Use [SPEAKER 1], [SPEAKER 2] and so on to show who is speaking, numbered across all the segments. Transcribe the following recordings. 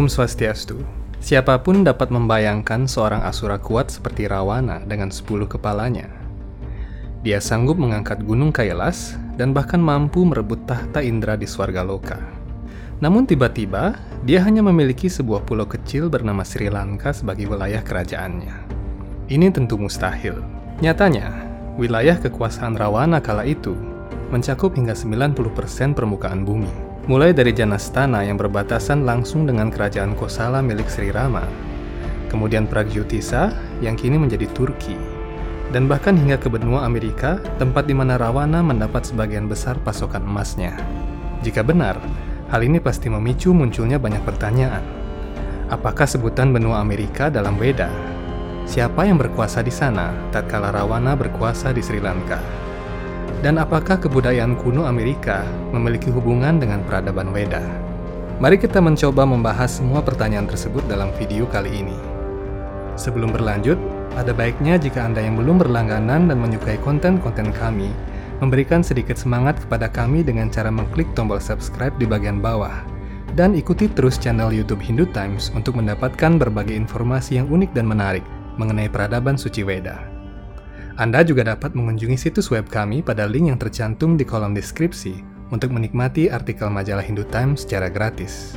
[SPEAKER 1] Om Swastiastu. Siapa pun dapat membayangkan seorang asura kuat seperti Rawana dengan 10 kepalanya. Dia sanggup mengangkat gunung Kailas dan bahkan mampu merebut tahta Indra di Swarga Loka. Namun tiba-tiba, dia hanya memiliki sebuah pulau kecil bernama Sri Lanka sebagai wilayah kerajaannya. Ini tentu mustahil. Nyatanya, wilayah kekuasaan Rawana kala itu mencakup hingga 90% permukaan bumi mulai dari Janastana yang berbatasan langsung dengan kerajaan Kosala milik Sri Rama, kemudian Pragyutisa yang kini menjadi Turki, dan bahkan hingga ke benua Amerika, tempat di mana Rawana mendapat sebagian besar pasokan emasnya. Jika benar, hal ini pasti memicu munculnya banyak pertanyaan. Apakah sebutan benua Amerika dalam Weda? Siapa yang berkuasa di sana tatkala Rawana berkuasa di Sri Lanka? Dan apakah kebudayaan kuno Amerika memiliki hubungan dengan peradaban Weda? Mari kita mencoba membahas semua pertanyaan tersebut dalam video kali ini. Sebelum berlanjut, ada baiknya jika Anda yang belum berlangganan dan menyukai konten-konten kami, memberikan sedikit semangat kepada kami dengan cara mengklik tombol subscribe di bagian bawah. Dan ikuti terus channel YouTube Hindu Times untuk mendapatkan berbagai informasi yang unik dan menarik mengenai peradaban suci Weda. Anda juga dapat mengunjungi situs web kami pada link yang tercantum di kolom deskripsi untuk menikmati artikel majalah Hindu Times secara gratis.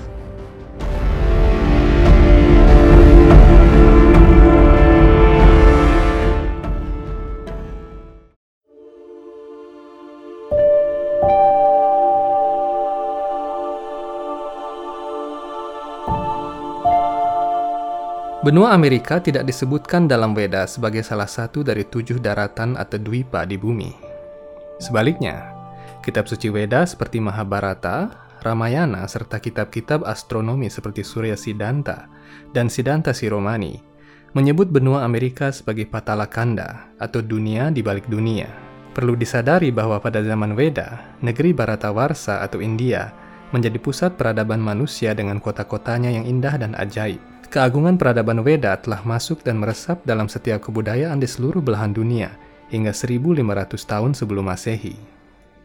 [SPEAKER 1] Benua Amerika tidak disebutkan dalam Weda sebagai salah satu dari tujuh daratan atau dwipa di bumi. Sebaliknya, kitab suci Weda seperti Mahabharata, Ramayana, serta kitab-kitab astronomi seperti Surya Siddhanta dan Siddhanta Siromani menyebut benua Amerika sebagai Patalakanda atau dunia di balik dunia. Perlu disadari bahwa pada zaman Weda, negeri Baratawarsa atau India menjadi pusat peradaban manusia dengan kota-kotanya yang indah dan ajaib. Keagungan peradaban Weda telah masuk dan meresap dalam setiap kebudayaan di seluruh belahan dunia hingga 1500 tahun sebelum Masehi.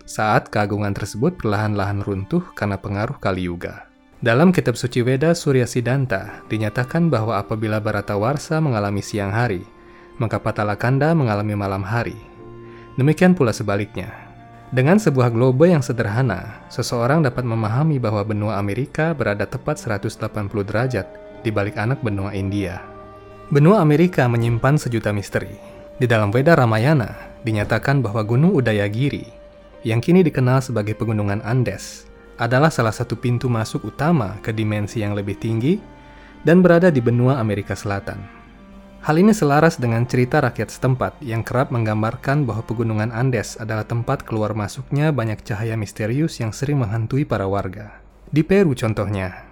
[SPEAKER 1] Saat keagungan tersebut perlahan-lahan runtuh karena pengaruh Kali Yuga. Dalam kitab suci Weda Surya Siddhanta dinyatakan bahwa apabila Baratawarsa mengalami siang hari, maka Patalakanda mengalami malam hari. Demikian pula sebaliknya. Dengan sebuah globe yang sederhana, seseorang dapat memahami bahwa benua Amerika berada tepat 180 derajat di balik anak benua India. Benua Amerika menyimpan sejuta misteri. Di dalam Veda Ramayana, dinyatakan bahwa Gunung Udayagiri, yang kini dikenal sebagai Pegunungan Andes, adalah salah satu pintu masuk utama ke dimensi yang lebih tinggi dan berada di benua Amerika Selatan. Hal ini selaras dengan cerita rakyat setempat yang kerap menggambarkan bahwa Pegunungan Andes adalah tempat keluar masuknya banyak cahaya misterius yang sering menghantui para warga. Di Peru contohnya,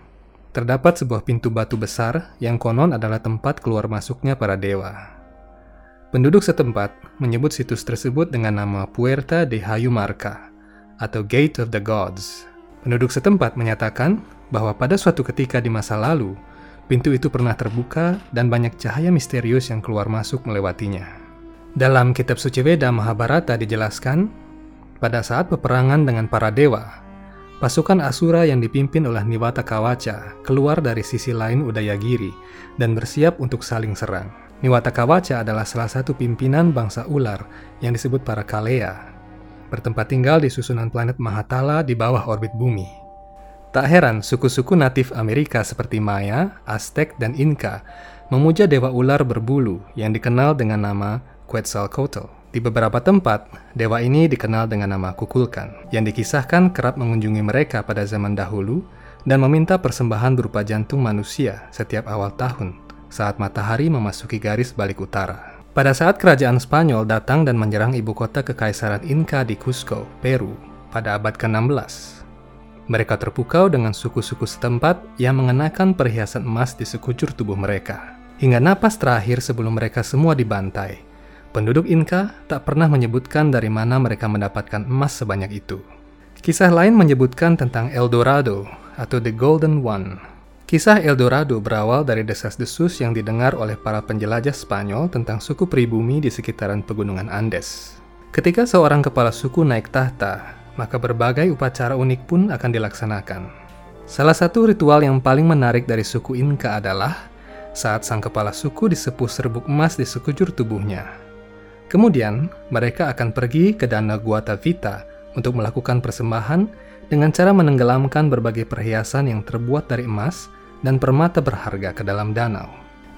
[SPEAKER 1] terdapat sebuah pintu batu besar yang konon adalah tempat keluar masuknya para dewa. Penduduk setempat menyebut situs tersebut dengan nama Puerta de Hayumarca atau Gate of the Gods. Penduduk setempat menyatakan bahwa pada suatu ketika di masa lalu, pintu itu pernah terbuka dan banyak cahaya misterius yang keluar masuk melewatinya. Dalam kitab suci Veda Mahabharata dijelaskan, pada saat peperangan dengan para dewa, Pasukan Asura yang dipimpin oleh Niwata Kawaca keluar dari sisi lain Udayagiri dan bersiap untuk saling serang. Niwata Kawaca adalah salah satu pimpinan bangsa ular yang disebut para Kalea, bertempat tinggal di susunan planet Mahatala di bawah orbit bumi. Tak heran suku-suku natif Amerika seperti Maya, Aztec, dan Inca memuja dewa ular berbulu yang dikenal dengan nama Quetzalcoatl. Di beberapa tempat, dewa ini dikenal dengan nama Kukulkan, yang dikisahkan kerap mengunjungi mereka pada zaman dahulu dan meminta persembahan berupa jantung manusia setiap awal tahun saat matahari memasuki garis balik utara. Pada saat kerajaan Spanyol datang dan menyerang ibu kota kekaisaran Inca di Cusco, Peru, pada abad ke-16, mereka terpukau dengan suku-suku setempat yang mengenakan perhiasan emas di sekujur tubuh mereka. Hingga napas terakhir sebelum mereka semua dibantai, Penduduk Inka tak pernah menyebutkan dari mana mereka mendapatkan emas sebanyak itu. Kisah lain menyebutkan tentang El Dorado atau The Golden One. Kisah El Dorado berawal dari desas-desus yang didengar oleh para penjelajah Spanyol tentang suku pribumi di sekitaran pegunungan Andes. Ketika seorang kepala suku naik tahta, maka berbagai upacara unik pun akan dilaksanakan. Salah satu ritual yang paling menarik dari suku Inka adalah saat sang kepala suku disepuh serbuk emas di sekujur tubuhnya. Kemudian, mereka akan pergi ke Danau Guata Vita untuk melakukan persembahan dengan cara menenggelamkan berbagai perhiasan yang terbuat dari emas dan permata berharga ke dalam danau.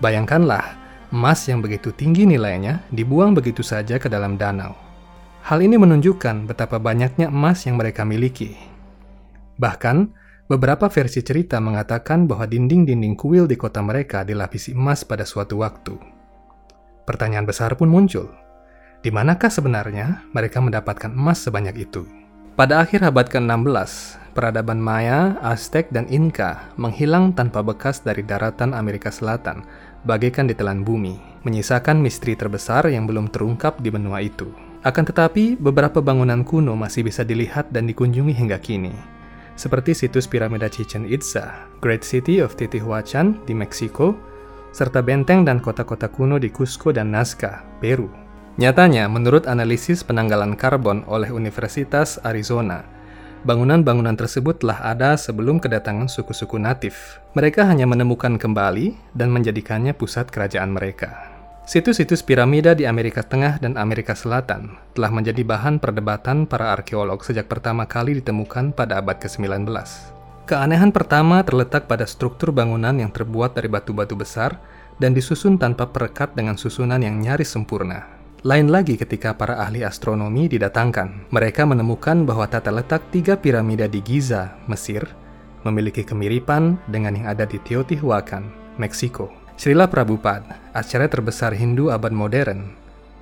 [SPEAKER 1] Bayangkanlah, emas yang begitu tinggi nilainya dibuang begitu saja ke dalam danau. Hal ini menunjukkan betapa banyaknya emas yang mereka miliki. Bahkan, Beberapa versi cerita mengatakan bahwa dinding-dinding kuil di kota mereka dilapisi emas pada suatu waktu. Pertanyaan besar pun muncul. Di manakah sebenarnya mereka mendapatkan emas sebanyak itu? Pada akhir abad ke-16, peradaban Maya, Aztec, dan Inca menghilang tanpa bekas dari daratan Amerika Selatan, bagaikan ditelan bumi, menyisakan misteri terbesar yang belum terungkap di benua itu. Akan tetapi, beberapa bangunan kuno masih bisa dilihat dan dikunjungi hingga kini, seperti situs piramida Chichen Itza, Great City of Titihuacan di Meksiko, serta benteng dan kota-kota kuno di Cusco dan Nazca, Peru. Nyatanya, menurut analisis penanggalan karbon oleh Universitas Arizona, bangunan-bangunan tersebut telah ada sebelum kedatangan suku-suku natif. Mereka hanya menemukan kembali dan menjadikannya pusat kerajaan mereka. Situs-situs piramida di Amerika Tengah dan Amerika Selatan telah menjadi bahan perdebatan para arkeolog sejak pertama kali ditemukan pada abad ke-19. Keanehan pertama terletak pada struktur bangunan yang terbuat dari batu-batu besar dan disusun tanpa perekat dengan susunan yang nyaris sempurna. Lain lagi ketika para ahli astronomi didatangkan. Mereka menemukan bahwa tata letak tiga piramida di Giza, Mesir, memiliki kemiripan dengan yang ada di Teotihuacan, Meksiko. Srila Prabhupada, acara terbesar Hindu abad modern,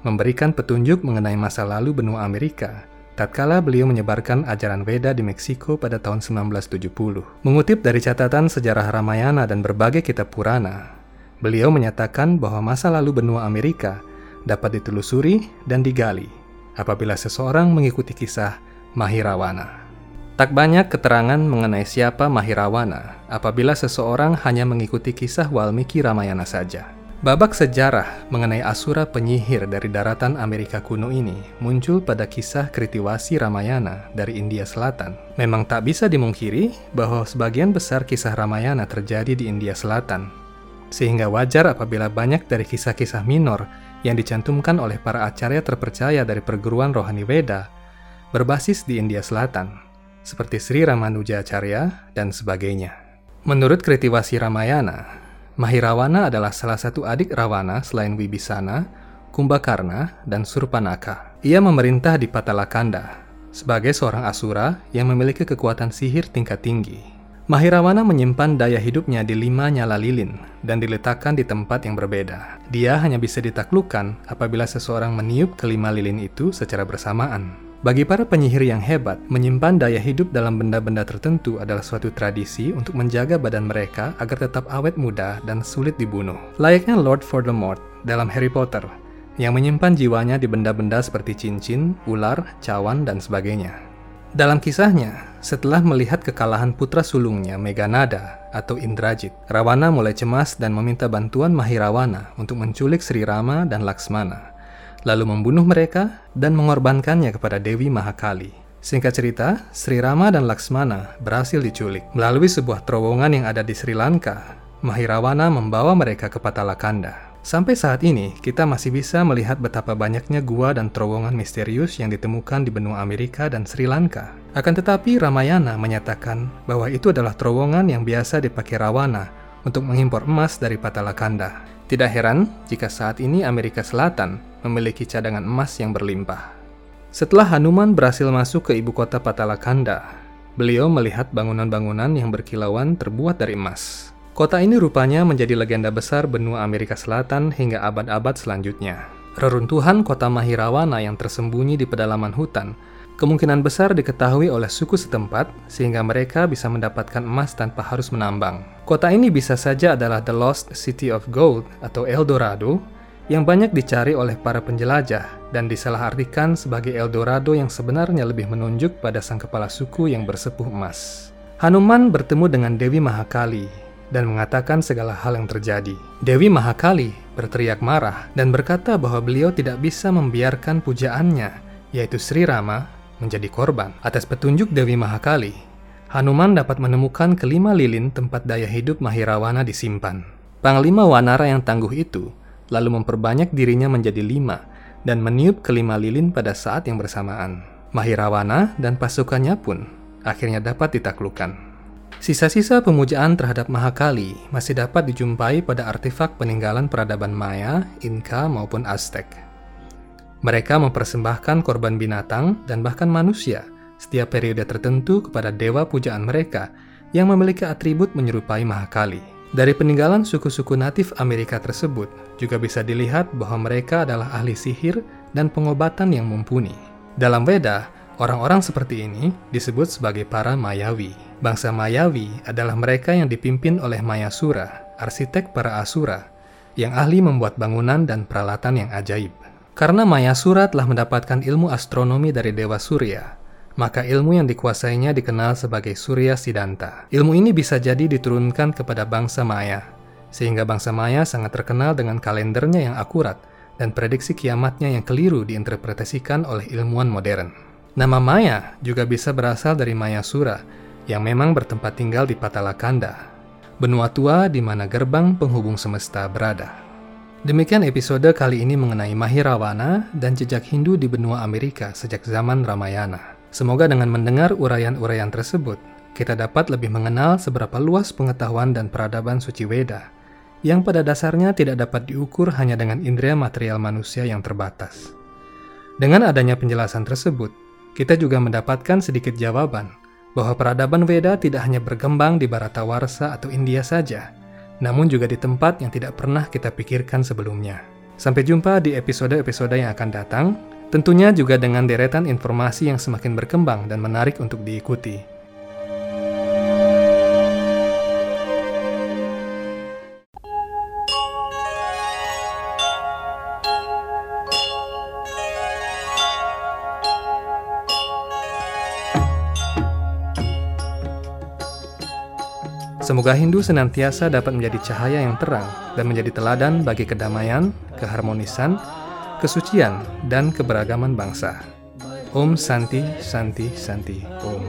[SPEAKER 1] memberikan petunjuk mengenai masa lalu benua Amerika tatkala beliau menyebarkan ajaran Veda di Meksiko pada tahun 1970. Mengutip dari catatan sejarah Ramayana dan berbagai kitab Purana, beliau menyatakan bahwa masa lalu benua Amerika dapat ditelusuri dan digali apabila seseorang mengikuti kisah Mahirawana. Tak banyak keterangan mengenai siapa Mahirawana apabila seseorang hanya mengikuti kisah Walmiki Ramayana saja. Babak sejarah mengenai Asura penyihir dari daratan Amerika kuno ini muncul pada kisah Kritiwasi Ramayana dari India Selatan. Memang tak bisa dimungkiri bahwa sebagian besar kisah Ramayana terjadi di India Selatan. Sehingga wajar apabila banyak dari kisah-kisah minor yang dicantumkan oleh para acarya terpercaya dari perguruan rohani Weda berbasis di India Selatan seperti Sri Ramanujacharya dan sebagainya. Menurut Kritiwasi Ramayana, Mahirawana adalah salah satu adik Rawana selain Wibisana, Kumbakarna, dan Surpanaka. Ia memerintah di Patalakanda sebagai seorang asura yang memiliki kekuatan sihir tingkat tinggi. Mahirawana menyimpan daya hidupnya di lima nyala lilin dan diletakkan di tempat yang berbeda. Dia hanya bisa ditaklukkan apabila seseorang meniup kelima lilin itu secara bersamaan. Bagi para penyihir yang hebat, menyimpan daya hidup dalam benda-benda tertentu adalah suatu tradisi untuk menjaga badan mereka agar tetap awet muda dan sulit dibunuh. Layaknya Lord Voldemort dalam Harry Potter, yang menyimpan jiwanya di benda-benda seperti cincin, ular, cawan, dan sebagainya. Dalam kisahnya, setelah melihat kekalahan putra sulungnya Meganada atau Indrajit, Rawana mulai cemas dan meminta bantuan Mahirawana untuk menculik Sri Rama dan Laksmana lalu membunuh mereka dan mengorbankannya kepada Dewi Mahakali. Singkat cerita, Sri Rama dan Laksmana berhasil diculik. Melalui sebuah terowongan yang ada di Sri Lanka, Mahirawana membawa mereka ke Patalakanda. Sampai saat ini, kita masih bisa melihat betapa banyaknya gua dan terowongan misterius yang ditemukan di benua Amerika dan Sri Lanka. Akan tetapi, Ramayana menyatakan bahwa itu adalah terowongan yang biasa dipakai Rawana untuk mengimpor emas dari Patalakanda. Tidak heran jika saat ini Amerika Selatan memiliki cadangan emas yang berlimpah. Setelah Hanuman berhasil masuk ke ibu kota Patalakanda, beliau melihat bangunan-bangunan yang berkilauan terbuat dari emas. Kota ini rupanya menjadi legenda besar benua Amerika Selatan hingga abad-abad selanjutnya. Reruntuhan kota Mahirawana yang tersembunyi di pedalaman hutan kemungkinan besar diketahui oleh suku setempat sehingga mereka bisa mendapatkan emas tanpa harus menambang. Kota ini bisa saja adalah The Lost City of Gold atau El Dorado yang banyak dicari oleh para penjelajah dan disalahartikan sebagai El Dorado yang sebenarnya lebih menunjuk pada sang kepala suku yang bersepuh emas. Hanuman bertemu dengan Dewi Mahakali dan mengatakan segala hal yang terjadi. Dewi Mahakali berteriak marah dan berkata bahwa beliau tidak bisa membiarkan pujaannya, yaitu Sri Rama, menjadi korban. Atas petunjuk Dewi Mahakali, Hanuman dapat menemukan kelima lilin tempat daya hidup Mahirawana disimpan. Panglima Wanara yang tangguh itu lalu memperbanyak dirinya menjadi lima dan meniup kelima lilin pada saat yang bersamaan. Mahirawana dan pasukannya pun akhirnya dapat ditaklukkan. Sisa-sisa pemujaan terhadap Mahakali masih dapat dijumpai pada artefak peninggalan peradaban Maya, Inka, maupun Aztec. Mereka mempersembahkan korban binatang dan bahkan manusia setiap periode tertentu kepada dewa pujaan mereka yang memiliki atribut menyerupai Mahakali. Dari peninggalan suku-suku natif Amerika tersebut juga bisa dilihat bahwa mereka adalah ahli sihir dan pengobatan yang mumpuni. Dalam Weda, orang-orang seperti ini disebut sebagai para Mayawi. Bangsa Mayawi adalah mereka yang dipimpin oleh Mayasura, arsitek para Asura, yang ahli membuat bangunan dan peralatan yang ajaib. Karena Mayasura telah mendapatkan ilmu astronomi dari Dewa Surya, maka ilmu yang dikuasainya dikenal sebagai Surya Siddhanta. Ilmu ini bisa jadi diturunkan kepada bangsa Maya, sehingga bangsa Maya sangat terkenal dengan kalendernya yang akurat dan prediksi kiamatnya yang keliru diinterpretasikan oleh ilmuwan modern. Nama Maya juga bisa berasal dari Maya Sura, yang memang bertempat tinggal di Patalakanda, benua tua di mana gerbang penghubung semesta berada. Demikian episode kali ini mengenai Mahirawana dan jejak Hindu di benua Amerika sejak zaman Ramayana. Semoga dengan mendengar uraian-uraian tersebut, kita dapat lebih mengenal seberapa luas pengetahuan dan peradaban suci Weda, yang pada dasarnya tidak dapat diukur hanya dengan indera material manusia yang terbatas. Dengan adanya penjelasan tersebut, kita juga mendapatkan sedikit jawaban bahwa peradaban Weda tidak hanya berkembang di Baratawarsa atau India saja, namun juga di tempat yang tidak pernah kita pikirkan sebelumnya. Sampai jumpa di episode-episode yang akan datang. Tentunya juga dengan deretan informasi yang semakin berkembang dan menarik untuk diikuti. Semoga Hindu senantiasa dapat menjadi cahaya yang terang dan menjadi teladan bagi kedamaian, keharmonisan, kesucian, dan keberagaman bangsa. Om Santi Santi Santi Om.